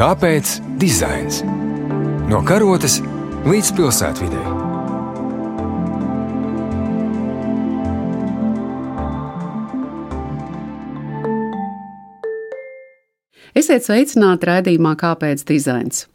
Kāpēc dizains? No karotes līdz pilsētvidē. Esiet sveicināti raidījumā, kāpēc dizains.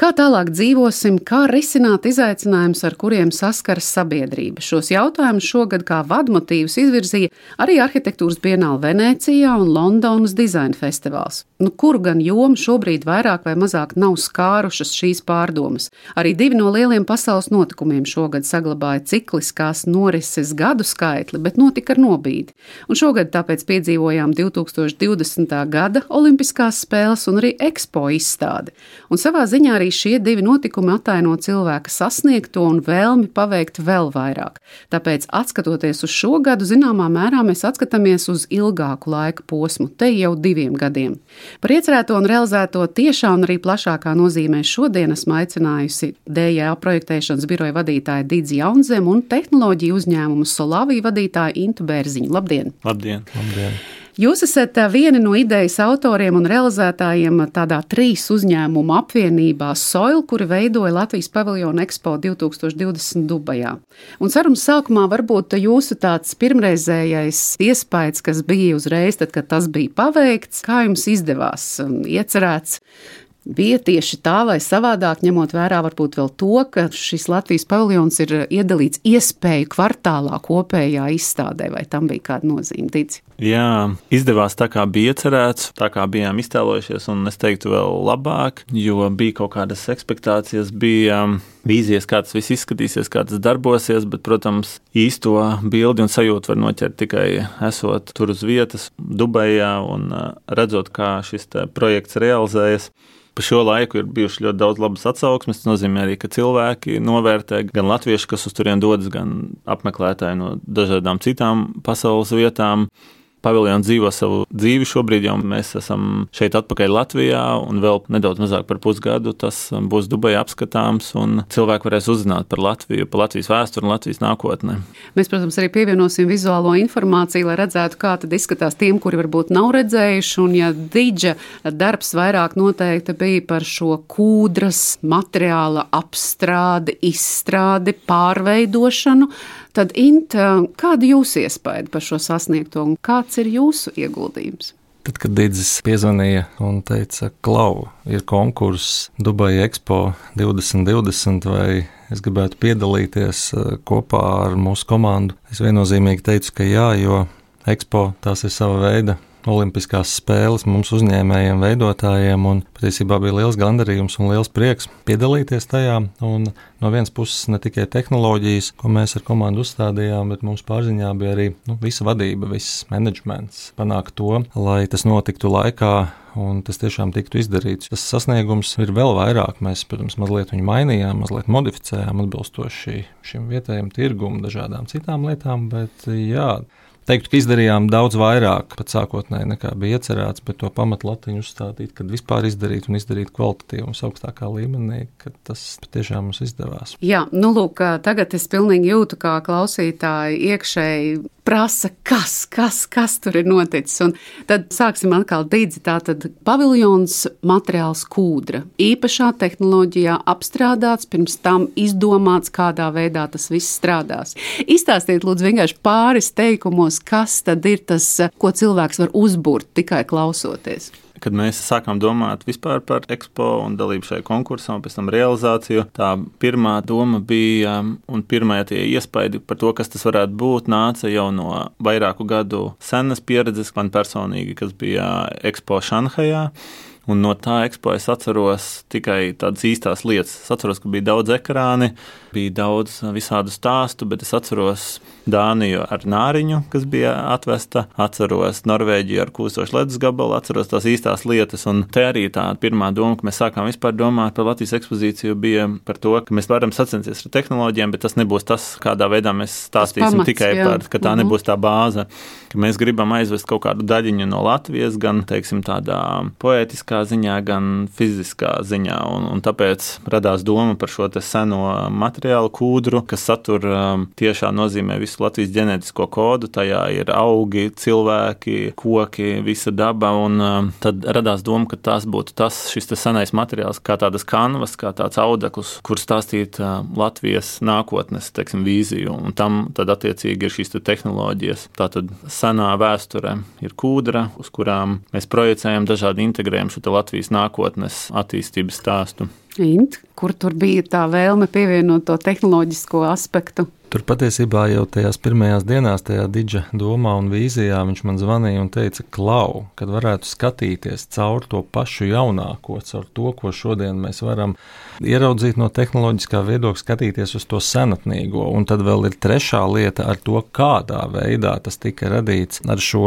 Kā tālāk dzīvosim, kā risināt izaicinājumus, ar kuriem saskaras sabiedrība. Šos jautājumus šogad kā vadmotīvus izvirzīja arī arhitektūras bienāla Venecijā un Londonas dizaina festivāls. Nu, kuru gan jomu šobrīd vairāk vai mazāk nav skārušas šīs pārdomas? Arī divi no lieliem pasaules notikumiem šogad saglabāja cikliskās norises gadu skaitli, bet notika ar nobīdi. Un šogad tāpēc piedzīvojām 2020. gada Olimpiskās spēles un arī ekspo izstādi. Un savā ziņā arī šie divi notikumi ataino cilvēka sasniegto un vēlmi paveikt vēl vairāk. Tāpēc, skatoties uz šo gadu, zināmā mērā mēs atskatāmies uz ilgāku laika posmu, te jau diviem gadiem. Par iecerēto un realizēto tiešā un arī plašākā nozīmē šodien esmu aicinājusi DJA projektēšanas biroja vadītāju Dīdzi Jaunzem un tehnoloģiju uzņēmumu Solāviju vadītāju Intu Bērziņu. Labdien! Labdien! Labdien. Jūs esat viena no idejas autoriem un realizētājiem tādā trīs uzņēmumu apvienībā Soil, kuri veidoja Latvijas paviljonu Expo 2020 Dubajā. Un sarunas sākumā varbūt jūsu tāds pirmreizējais iespējas, kas bija uzreiz, tad, kad tas bija paveikts, kā jums izdevās iecerēts bija tieši tā vai savādāk, ņemot vērā varbūt vēl to, ka šis Latvijas paviljons ir iedalīts iespēju kvartālā kopējā izstādē, vai tam bija kāda nozīme? Tici? Jā, izdevās tā, kā bija cerēts, tā kā bijām iztēlojušies, un es teiktu, vēl labāk, jo bija kaut kādas expectācijas, bija vīzijas, kā tas viss izskatīsies, kā tas darbosies, bet, protams, īsto bildi un sajūtu var noķert tikai esot tur uz vietas, Dubajā un redzot, kā šis projekts realizējas. Pa šo laiku ir bijuši ļoti daudz labas atsauksmes. Tas nozīmē arī, ka cilvēki novērtē gan latvieši, kas uz turieni dodas, gan apmeklētāji no dažādām citām pasaules vietām paviljons dzīvo savu dzīvi. Šobrīd jau mēs esam šeit atpakaļ Latvijā, un vēl nedaudz mazāk par pusgadu tas būs Dubajā apskatāms, un cilvēki varēs uzzināt par Latviju, par Latvijas vēsturi un Latvijas nākotni. Mēs, protams, arī pievienosim vizuālo informāciju, lai redzētu, kā tad izskatās tiem, kuri varbūt nav redzējuši, un ja Dīdža darbs vairāk noteikti bija par šo kūdras materiāla apstrādi, izstrādi, pārveidošanu, Tad, Inta, kāda ir jūsu iespēja par šo sasniegto un kāds ir jūsu ieguldījums? Tad, kad Digis piezvanīja un teica, Klau, ir konkurss Dubai Expo 2020, vai es gribētu piedalīties eh, kopā ar mūsu komandu, es viennozīmīgi teicu, ka jā, jo Expo tās ir sava veida Olimpiskās spēles mums uzņēmējiem, veidotājiem, un patiesībā bija liels gandarījums un liels prieks piedalīties tajā. Un no vienas puses ne tikai tehnoloģijas, ko mēs ar komandu uzstādījām, bet mums pārziņā bija arī nu, visa vadība, viss menedžments, panākt to, lai tas notiktu laikā, un tas tiešām tiktu izdarīts. Tas sasniegums ir vēl vairāk. Mēs, protams, mazliet viņu mainījām, mazliet modificējām atbilstoši šim vietējam tirgumam, dažādām citām lietām, bet jā teiktu, ka izdarījām daudz vairāk pat sākotnēji nekā bija iecerēts, bet to pamatlatiņu uzstādīt, kad vispār izdarīt un izdarīt kvalitatīvi un augstākā līmenī, ka tas patiešām mums izdevās. Jā, nu lūk, tagad es pilnīgi jūtu kā klausītāji iekšēji prasa, kas, kas, kas tur ir noticis. Un tad sāksim atkal dīdzi. Tātad paviljons materiāls kūdra. Īpašā tehnoloģijā apstrādāts, pirms tam izdomāts, kādā veidā tas viss strādās. Izstāstiet lūdzu vienkārši pāris teikumos, kas tad ir tas, ko cilvēks var uzbūrt tikai klausoties kad mēs sākām domāt par ekspo un dalību šajā konkursā, un pēc tam realizāciju, tā pirmā doma bija, un pirmā tie iespaidi par to, kas tas varētu būt, nāca jau no vairāku gadu senas pieredzes, man personīgi, kas bija ekspo Šanhajā. Un no tā ekspo es atceros tikai tādas īstās lietas. Es atceros, ka bija daudz ekrāni, bija daudz visādu stāstu, bet es atceros Dāniju ar nāriņu, kas bija atvesta, atceros Norvēģiju ar kūstošu ledus gabalu, atceros tās īstās lietas. Un te arī tā pirmā doma, ka mēs sākām vispār domāt par Latvijas ekspozīciju, bija par to, ka mēs varam sacensties ar tehnoloģijām, bet tas nebūs tas, kādā veidā mēs stāstīsim pamats, tikai jā. par, ka tā mhm. nebūs tā bāze, ka mēs gribam aizvest kaut kādu daļiņu no Latvijas, gan, teiksim, tādā poētiskā tehniskā ziņā, gan fiziskā ziņā. Un, un tāpēc radās doma par šo seno materiālu kūdru, kas satur um, tiešā nozīmē visu Latvijas ģenētisko kodu. Tajā ir augi, cilvēki, koki, visa daba. Un um, tad radās doma, ka tas būtu tas šis senais materiāls, kā tādas kanvas, kā tāds audekls, kur stāstīt uh, Latvijas nākotnes teiksim, vīziju. Un tam tad attiecīgi ir šīs te tehnoloģijas. Tātad senā vēsture ir kūdra, uz kurām mēs projicējam dažādi integrējam šo Latvijas nākotnes attīstības stāstu. Int, kur tur bija tā vēlme pievienot to tehnoloģisko aspektu? Tur patiesībā jau tajās pirmajās dienās, tajā diģa domā un vīzijā viņš man zvanīja un teica, klau, kad varētu skatīties caur to pašu jaunāko, caur to, ko šodien mēs varam ieraudzīt no tehnoloģiskā viedokļa, skatīties uz to senatnīgo. Un tad vēl ir trešā lieta ar to, kādā veidā tas tika radīts ar šo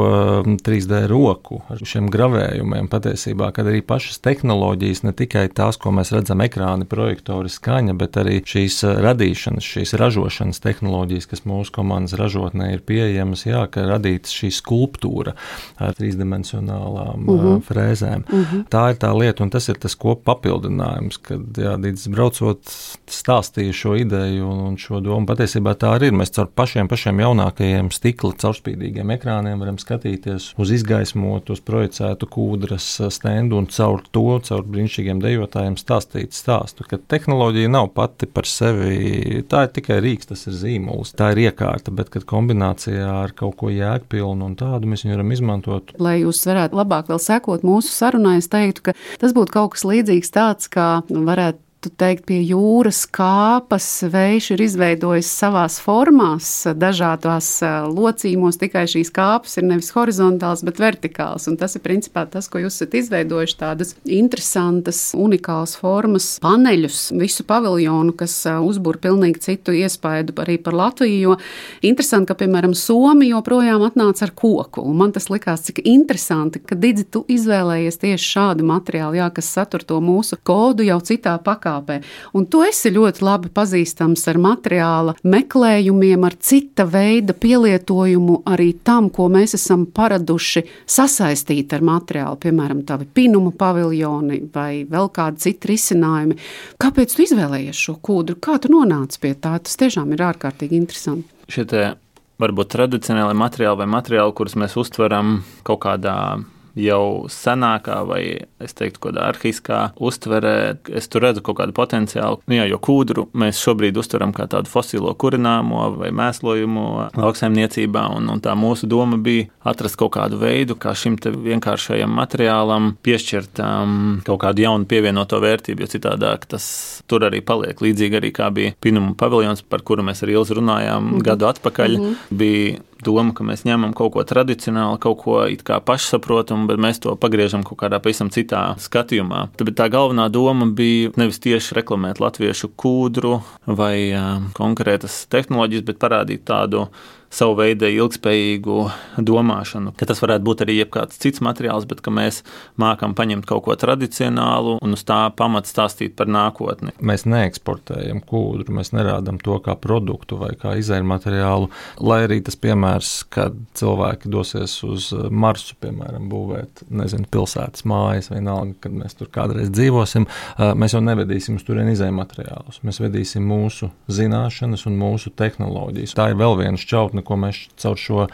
3D roku, ar šiem gravējumiem. Patiesībā, kad arī pašas tehnoloģijas, ne tikai tās, ko mēs redzam ekrāni, projektori, skaņa, bet arī šīs radīšanas, šīs ražošanas tehnoloģijas tehnoloģijas, kas mūsu komandas ražotnē ir pieejamas, jā, ka radīta šī skulptūra ar trīsdimensionālām uh -huh. frēzēm. Uh -huh. Tā ir tā lieta, un tas ir tas kopapildinājums, kad Dīdis braucot stāstīja šo ideju un, un šo domu. Patiesībā tā arī ir. Mēs caur pašiem, pašiem jaunākajiem stikla caurspīdīgiem ekrāniem varam skatīties uz izgaismotu, uz projicētu kūdras stendu un caur to, caur brīnišķīgiem dejotājiem stāstīt stāstu, ka tehnoloģija nav pati par sevi, tā ir tikai rīks, tas ir zīmols. Tā ir iekārta, bet kad kombinācijā ar kaut ko jēgpilnu un tādu mēs viņu varam izmantot. Lai jūs varētu labāk vēl sekot mūsu sarunai, es teiktu, ka tas būtu kaut kas līdzīgs tāds, kā varētu varētu teikt, pie jūras kāpas vējš ir izveidojis savās formās, dažādās locījumos, tikai šīs kāpas ir nevis horizontāls, bet vertikāls. Un tas ir principā tas, ko jūs esat izveidojuši, tādas interesantas, unikālas formas, paneļus, visu paviljonu, kas uzbūr pilnīgi citu iespaidu arī par Latviju. Jo interesanti, ka, piemēram, Somija joprojām atnāca ar koku. Un man tas likās, cik interesanti, ka Digi, tu izvēlējies tieši šādu materiālu, jā, kas satur to mūsu kodu jau citā pakāpē pakāpē. Un tu esi ļoti labi pazīstams ar materiāla meklējumiem, ar cita veida pielietojumu arī tam, ko mēs esam paraduši sasaistīt ar materiālu, piemēram, tavi pinuma paviljoni vai vēl kādi citi risinājumi. Kāpēc tu izvēlējies šo kūdru? Kā tu nonāci pie tā? Tas tiešām ir ārkārtīgi interesanti. Šitie varbūt tradicionāli materiāli vai materiāli, kurus mēs uztveram kaut kādā jau senākā, vai es teiktu, kādā arhīskā uztverē, es tur redzu kaut kādu potenciālu. Nu, jā, jo kūdru mēs šobrīd uztveram kā tādu fosilo kurināmo vai mēslojumu lauksaimniecībā, un, un tā mūsu doma bija atrast kaut kādu veidu, kā šim vienkāršajam materiālam piešķirt um, kaut kādu jaunu pievienoto vērtību, jo citādāk tas tur arī paliek. Līdzīgi arī kā bija Pinuma paviljons, par kuru mēs ar Ilzu runājām mm -hmm. gadu atpakaļ, mm -hmm. bija doma, ka mēs ņemam kaut ko tradicionālu, kaut ko it kā pašsaprotamu, bet mēs to pagriežam kaut kādā pavisam citā skatījumā. Tad tā galvenā doma bija nevis tieši reklamēt latviešu kūdru vai konkrētas tehnoloģijas, bet parādīt tādu savu veidu ilgspējīgu domāšanu, ka tas varētu būt arī jebkāds cits materiāls, bet mēs mākam paņemt kaut ko tradicionālu un uz tā pamata stāstīt par nākotni. Mēs neeksportējam kūdru, mēs nerādām to kā produktu vai kā izēju materiālu, lai arī tas piemērs, kad cilvēki dosies uz Marsu, piemēram, būvēt, nezinu, pilsētas mājas, vienalga, kad mēs tur kādreiz dzīvosim, mēs jau nevedīsim uz turieni izēju materiālus. Mēs vedīsim mūsu zināšanas un mūsu tehnoloģijas. Tā ir vēl viena šķautne, ko mēs caur šo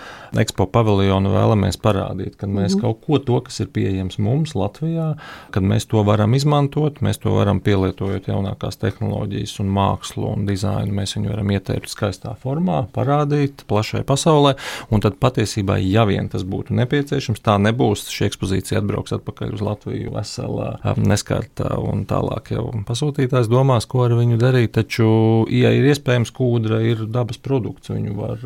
ekspo paviljonu vēlamies parādīt. Kad mēs mm. kaut ko to, kas ir pieejams mums Latvijā, kad mēs to varam izmantot, mēs to varam pielietojot jaunākās tehnoloģijas un mākslu un dizainu. Mēs viņu varam ieteikt skaistā formā, parādīt plašai pasaulē. Un tad patiesībā, ja vien tas būtu nepieciešams, tā nebūs. Šī ekspozīcija atbrauks atpakaļ uz Latviju veselā, neskartā un tālāk jau pasūtītājs domās, ko ar viņu darīt. Taču, ja ir iespējams, kūdra ir dabas produkts, viņu var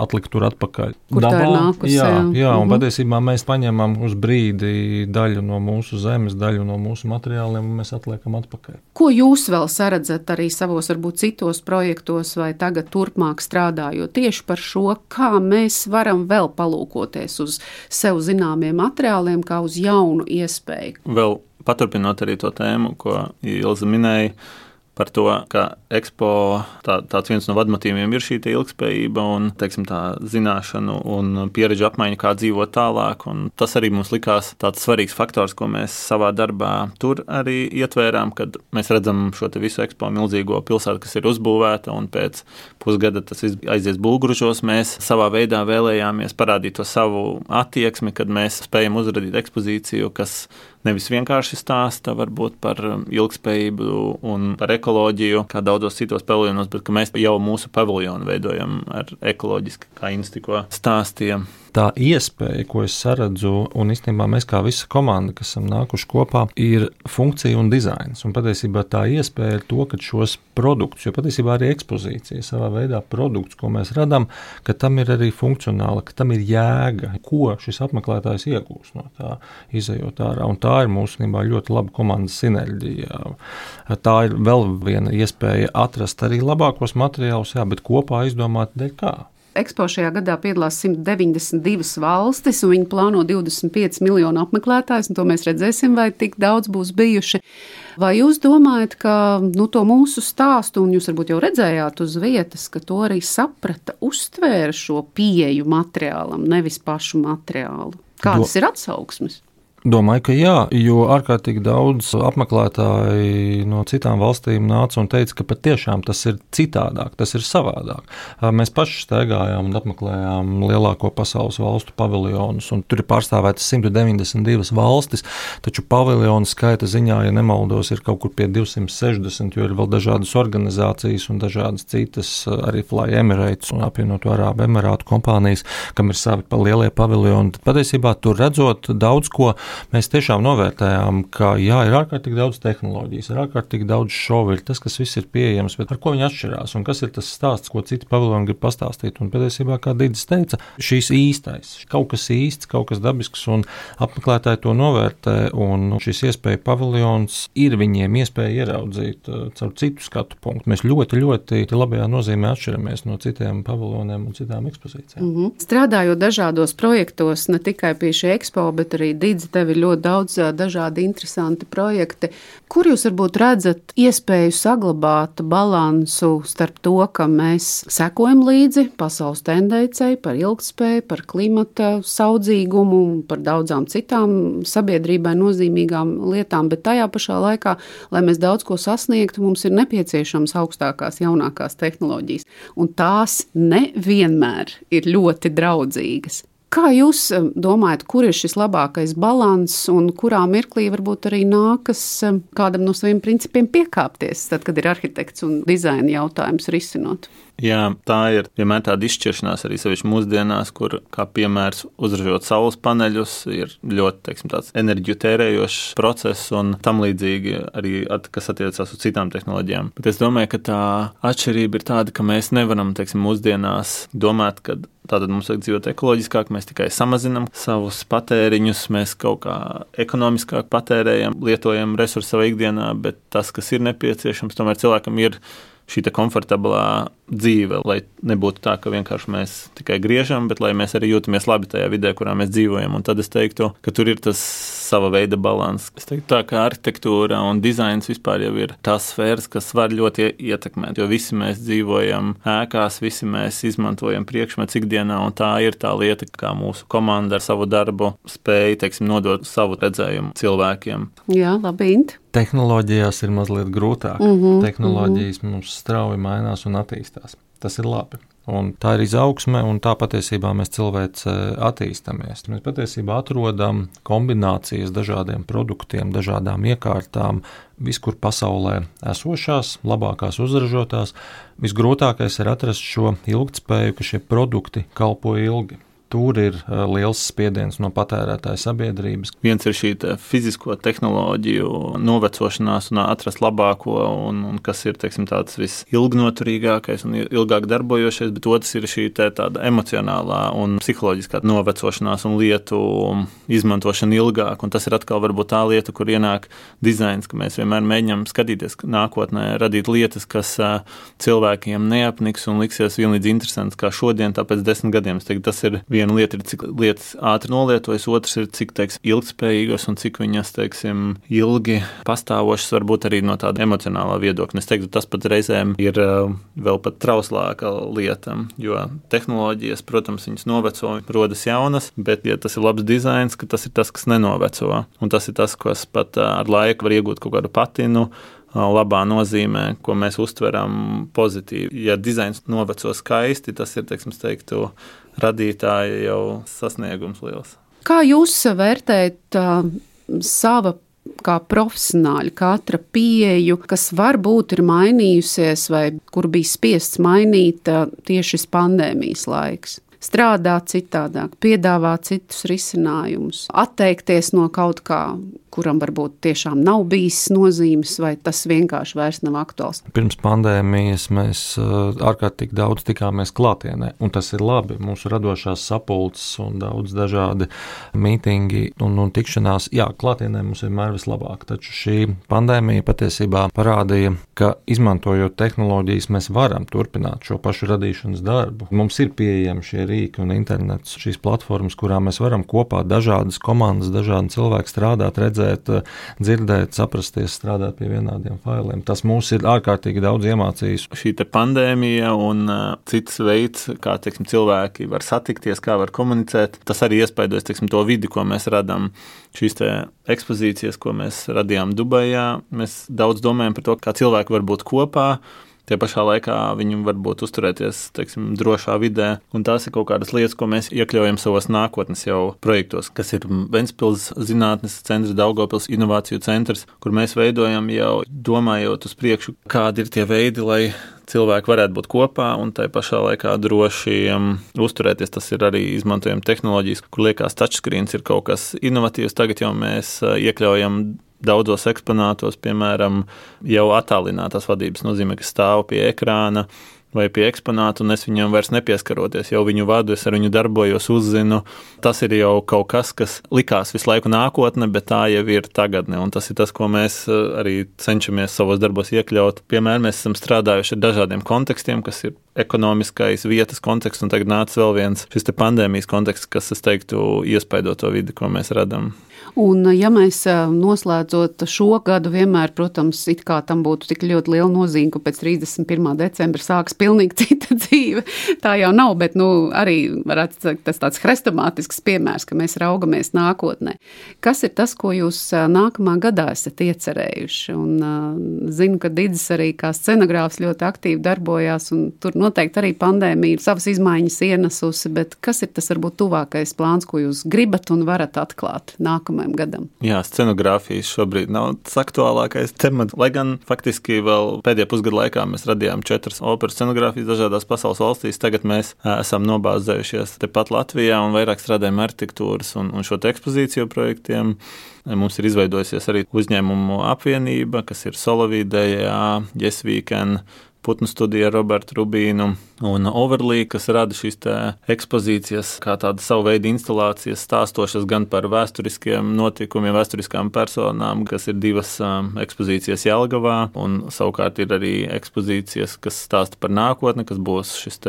atlikt tur atpakaļ. Kur Dabā, tā ir nākusi? Jā, jā, jā un mm -hmm. patiesībā mēs paņemam uz brīdi daļu no mūsu zemes, daļu no mūsu materiāliem, un mēs atliekam atpakaļ. Ko jūs vēl saredzat arī savos, varbūt citos projektos, vai tagad turpmāk strādājot tieši par šo, kā mēs varam vēl palūkoties uz sev zināmiem materiāliem, kā uz jaunu iespēju? Vēl paturpinot arī to tēmu, ko Ilza minēja par to, ka ekspo tā, tāds viens no vadmotīviem ir šī ilgspējība un teiksim, tā zināšanu un pieredžu apmaiņa, kā dzīvot tālāk. Tas arī mums likās tāds svarīgs faktors, ko mēs savā darbā tur arī ietvērām, kad mēs redzam šo visu ekspo milzīgo pilsētu, kas ir uzbūvēta, un pēc pusgada tas aizies bulgružos. Mēs savā veidā vēlējāmies parādīt to savu attieksmi, kad mēs spējam uzrādīt ekspozīciju, kas nevis vienkārši stāsta varbūt par um, ilgspējību un par ekoloģiju, kā daudzos citos paviljonos, bet ka mēs jau mūsu paviljonu veidojam ar ekoloģiski, kā Inns tikko stāstīja tā iespēja, ko es saredzu, un īstenībā mēs kā visa komanda, kas esam nākuši kopā, ir funkcija un dizains. Un patiesībā tā iespēja ir to, ka šos produktus, jo patiesībā arī ekspozīcija savā veidā produkts, ko mēs radām, ka tam ir arī funkcionāli, ka tam ir jēga, ko šis apmeklētājs iegūs no tā, izējot ārā. Un tā ir mūsu ļoti laba komandas sinerģija. Tā ir vēl viena iespēja atrast arī labākos materiālus, jā, bet kopā izdomāt, dēļ kā. Ekspo šajā gadā piedalās 192 valstis, un viņi plāno 25 miljonu apmeklētājus. To mēs redzēsim, vai tik daudz būs bijuši. Vai jūs domājat, ka nu, to mūsu stāstu, un jūs varbūt jau redzējāt uz vietas, ka to arī saprata, uztvēra šo pieeju materiālam, nevis pašu materiālu? Kādas Do... ir atsauksmes? Domāju, ka jā, jo ārkārtīgi daudz apmeklētāji no citām valstīm nāca un teica, ka patiešām tas ir citādāk, tas ir savādāk. Mēs paši staigājām un apmeklējām lielāko pasaules valstu paviljonus, un tur ir pārstāvētas 192 valstis, taču paviljonu skaita ziņā, ja nemaldos, ir kaut kur pie 260, jo ir vēl dažādas organizācijas un dažādas citas, arī Fly Emirates un apvienoto Arābu Emirātu kompānijas, kam ir savi lielie paviljoni. Patiesībā tur redzot daudz ko mēs tiešām novērtējām, ka jā, ir ārkārtīgi daudz tehnoloģijas, ir ārkārtīgi daudz šovu, ir tas, kas viss ir pieejams, bet ar ko viņi atšķirās un kas ir tas stāsts, ko citi paviloni grib pastāstīt. Un patiesībā, kā Digis teica, šīs īstais, kaut kas īsts, kaut kas dabisks, un apmeklētāji to novērtē. Un šis iespēja paviljons ir viņiem iespēja ieraudzīt uh, caur citu skatu punktu. Mēs ļoti, ļoti labajā nozīmē atšķiramies no citiem paviljoniem un citām ekspozīcijām. Mm -hmm. Strādājot dažādos projektos, ne tikai pie šī ekspo, bet arī Digis tev ir ļoti daudz dažādi interesanti projekti. Kur jūs varbūt redzat iespēju saglabāt balansu starp to, ka mēs sekojam līdzi pasaules tendencei par ilgspēju, par klimata saudzīgumu, par daudzām citām sabiedrībai nozīmīgām lietām, bet tajā pašā laikā, lai mēs daudz ko sasniegtu, mums ir nepieciešams augstākās, jaunākās tehnoloģijas, un tās nevienmēr ir ļoti draudzīgas. Kā jūs um, domājat, kur ir šis labākais līdzsvars un kurā mirklī varbūt arī nākas um, kādam no saviem principiem piekāpties, tad, kad ir arhitekts un dizaina jautājums risinot? Jā, tā ir vienmēr tāda izšķiršanās arī sevišķi mūsdienās, kur, kā piemērs, uzražot saules paneļus, ir ļoti teiksim, enerģiju tērējošs process un tam līdzīgi arī, at, kas attiecās uz citām tehnoloģijām. Bet es domāju, ka tā atšķirība ir tāda, ka mēs nevaram, teiksim, mūsdienās domāt, ka Tātad mums vajag dzīvot ekoloģiskāk, mēs tikai samazinām savus patēriņus, mēs kaut kā ekonomiskāk patērējam, lietojam resursus savā ikdienā, bet tas, kas ir nepieciešams, tomēr cilvēkam ir šī komfortablā dzīve, lai nebūtu tā, ka vienkārši mēs tikai griežam, bet lai mēs arī jūtamies labi tajā vidē, kurā mēs dzīvojam. Un tad es teiktu, ka tur ir tas sava veida līdzsvars. Es teiktu, tā, ka arhitektūra un dizains vispār jau ir tās sfēras, kas var ļoti ietekmēt. Jo visi mēs dzīvojam ēkās, visi mēs izmantojam priekšmetus ikdienā, un tā ir tā lieta, kā mūsu komanda ar savu darbu spēja teiksim, nodot savu redzējumu cilvēkiem. Jā, labi. Int. Tehnoloģijās ir mazliet grūtāk. Mm -hmm, Tehnoloģijas mm -hmm. mums strauji mainās un attīstās. Tas ir labi. Un tā ir izaugsme, un tā patiesībā mēs cilvēci attīstāmies. Mēs patiesībā atrodam kombinācijas dažādiem produktiem, dažādām iekārtām, viskur pasaulē esošās, labākās uzražotās. Visgrūtākais ir atrast šo ilgspēju, ka šie produkti kalpo ilgi tur ir uh, liels spiediens no patērētāja sabiedrības. Viens ir šī te fizisko tehnoloģiju novecošanās un atrast labāko, un, un kas ir teiksim, tāds visilgnoturīgākais un ilgāk darbojošais, bet otrs ir šī tāda emocionālā un psiholoģiskā novecošanās un lietu izmantošana ilgāk. Un tas ir atkal varbūt tā lieta, kur ienāk dizains, ka mēs vienmēr mēģinām skatīties nākotnē, radīt lietas, kas uh, cilvēkiem neapniks un liksies vienlīdz interesants kā šodien, tāpēc desmit gadiem. Teiktu, tas ir viens viena lieta ir, cik lietas ātri nolietojas, otrs ir, cik teiks, ilgspējīgas un cik viņas teiksim, ilgi pastāvošas, varbūt arī no tāda emocionālā viedokļa. Es teiktu, tas pat reizēm ir vēl pat trauslāka lieta, jo tehnoloģijas, protams, viņas noveco, rodas jaunas, bet, ja tas ir labs dizains, tas ir tas, kas nenoveco. Un tas ir tas, kas pat ar laiku var iegūt kaut kādu patinu labā nozīmē, ko mēs uztveram pozitīvi. Ja dizains noveco skaisti, tas ir, teiktu, radītāja jau sasniegums liels. Kā jūs vērtējat uh, sava kā profesionāļi, katra pieeju, kas varbūt ir mainījusies, vai kur bija spiests mainīt tieši šis pandēmijas laiks? Strādāt citādāk, piedāvāt citus risinājumus, atteikties no kaut kā, kuram varbūt tiešām nav bijis nozīmes, vai tas vienkārši vairs nav aktuāls? Pirms pandēmijas mēs uh, ārkārtīgi daudz tikāmies klātienē, un tas ir labi. Mūsu radošās sapulces un daudz dažādi mītingi un, un tikšanās, jā, klātienē mums vienmēr vislabāk. Taču šī pandēmija patiesībā parādīja, ka izmantojot tehnoloģijas, mēs varam turpināt šo pašu radīšanas darbu. Mums ir pieejami šie rīki un internets, šīs platformas, kurā mēs varam kopā dažādas komandas, dažādi cilvēki strādāt, redzēt redzēt, eh, dzirdēt, saprasties, strādāt pie vienādiem failiem. Tas mums ir ārkārtīgi daudz iemācījis. Šī pandēmija un uh, cits veids, kā teiksim, cilvēki var satikties, kā var komunicēt, tas arī iespaidojas teiksim, to vidi, ko mēs radām. Šīs ekspozīcijas, ko mēs radījām Dubajā, mēs daudz domājam par to, kā cilvēki var būt kopā Tie pašā laikā viņi var būt uzturēties teiksim, drošā vidē, tās ir kaut kādas lietas, ko mēs iekļaujam savos nākotnes jau projektos, kas ir Ventspils zinātnes centrs, Daugopils inovāciju centrs, kur mēs veidojam jau domājot uz priekšu, kādi ir tie veidi, lai cilvēki varētu būt kopā un tai pašā laikā droši um, uzturēties. Tas ir arī izmantojam tehnoloģijas, kur liekas, touchscreens ir kaut kas inovatīvs. Tagad jau mēs uh, iekļaujam daudzos eksponātos, piemēram, jau attālinātās vadības nozīmē, ka stāv pie ekrāna vai pie eksponāta, un es viņam vairs nepieskaroties, jau viņu vadu, es ar viņu darbojos, uzzinu. Tas ir jau kaut kas, kas likās visu laiku nākotne, bet tā jau ir tagadne, un tas ir tas, ko mēs eh, arī cenšamies savos darbos iekļaut. Piemēram, mēs esam strādājuši ar dažādiem kontekstiem, kas ir ekonomiskais vietas konteksts, un tagad nāca vēl viens šis pandēmijas konteksts, kas, es teiktu, iespaido to vidi, ko mēs radām. Un, ja mēs noslēdzot šo gadu, vienmēr, protams, it kā tam būtu tik ļoti liela nozīme, ka pēc 31. decembra sāks pilnīgi cita dzīve. Tā jau nav, bet nu, arī varētu teikt, tas tāds hrestomātisks piemērs, ka mēs raugamies nākotnē. Kas ir tas, ko jūs nākamā gadā esat iecerējuši? Un, zinu, ka Digis arī kā scenogrāfs ļoti aktīvi darbojās, un tur noteikti arī pandēmija savas izmaiņas ienesusi, bet kas ir tas varbūt tuvākais plāns, ko jūs gribat un varat atklāt nākamajam gadam? Jā, scenogrāfijas šobrīd nav tas aktuālākais temats. Lai gan faktiski vēl pēdējā pusgada laikā mēs radījām četras operas scenogrāfijas dažādās pasaules valstīs, tagad mēs esam nobāzējušies tepat Latvijā un vairāk strādājam arhitektūras un, un šo ekspozīciju projektiem. Mums ir izveidojusies arī uzņēmumu apvienība, kas ir Solovīdējā, Yes Weekend, putnu studija Roberta Rubīnu un Overlī, kas rada šīs ekspozīcijas, kā tāda savu veidu instalācijas, stāstošas gan par vēsturiskiem notikumiem, vēsturiskām personām, kas ir divas um, ekspozīcijas Jelgavā, un savukārt ir arī ekspozīcijas, kas stāsta par nākotni, kas būs šis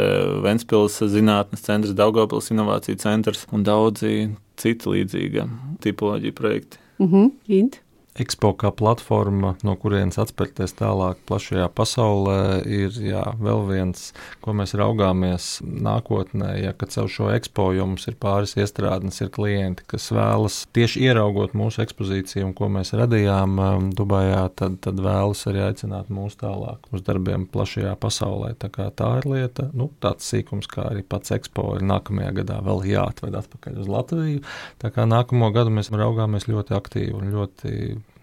Ventspils zinātnes centrs, Daugavpils inovāciju centrs un daudzi citi līdzīga tipoloģija projekti. Mhm, -huh. Expo kā platforma, no kurienes atspērties tālāk plašajā pasaulē, ir jā, vēl viens, ko mēs raugāmies nākotnē. Ja, kad caur šo ekspo mums ir pāris iestrādnes, ir klienti, kas vēlas tieši ieraugot mūsu ekspozīciju ko mēs radījām um, Dubajā, tad, tad vēlas arī aicināt mūs tālāk uz darbiem plašajā pasaulē. Tā, tā ir lieta, nu, tāds sīkums, kā arī pats ekspo ir nākamajā gadā vēl jāatved atpakaļ uz Latviju. Tā kā nākamo gadu mēs raugāmies ļoti aktīvi un ļoti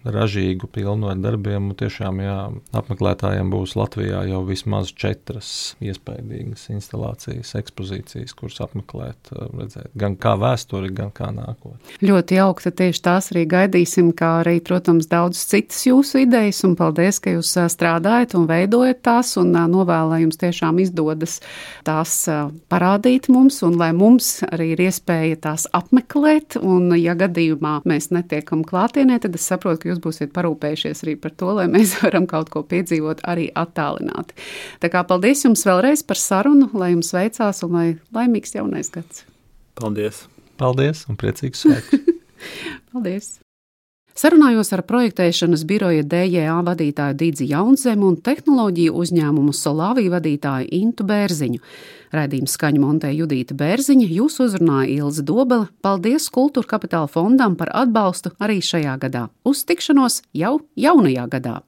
ražīgu, pilnu ar darbiem. Tiešām jā, apmeklētājiem būs Latvijā jau vismaz četras iespaidīgas instalācijas, ekspozīcijas, kuras apmeklēt, redzēt gan kā vēsturi, gan kā nākotnē. Ļoti jauki, tad tieši tās arī gaidīsim, kā arī, protams, daudzas citas jūsu idejas, un paldies, ka jūs strādājat un veidojat tās, un novēlu, lai jums tiešām izdodas tās parādīt mums, un lai mums arī ir iespēja tās apmeklēt, un ja gadījumā mēs netiekam klātienē, tad es saprotu, ka jūs būsiet parūpējušies arī par to, lai mēs varam kaut ko piedzīvot arī attālināti. Tā kā paldies jums vēlreiz par sarunu, lai jums veicās un lai laimīgs jaunais gads! Paldies! Paldies un priecīgs svētkus! Paldies! Sarunājos ar projektēšanas biroja DJA vadītāju Dīdzi Jaunzemu un tehnoloģiju uzņēmumu Solāviju vadītāju Intu Bērziņu. Radījuma skaņu montē Judīta Bērziņa, jūs uzrunāja Ilza Dobela. Paldies Kultūra Kapitāla fondam par atbalstu arī šajā gadā. Uz tikšanos jau jaunajā gadā!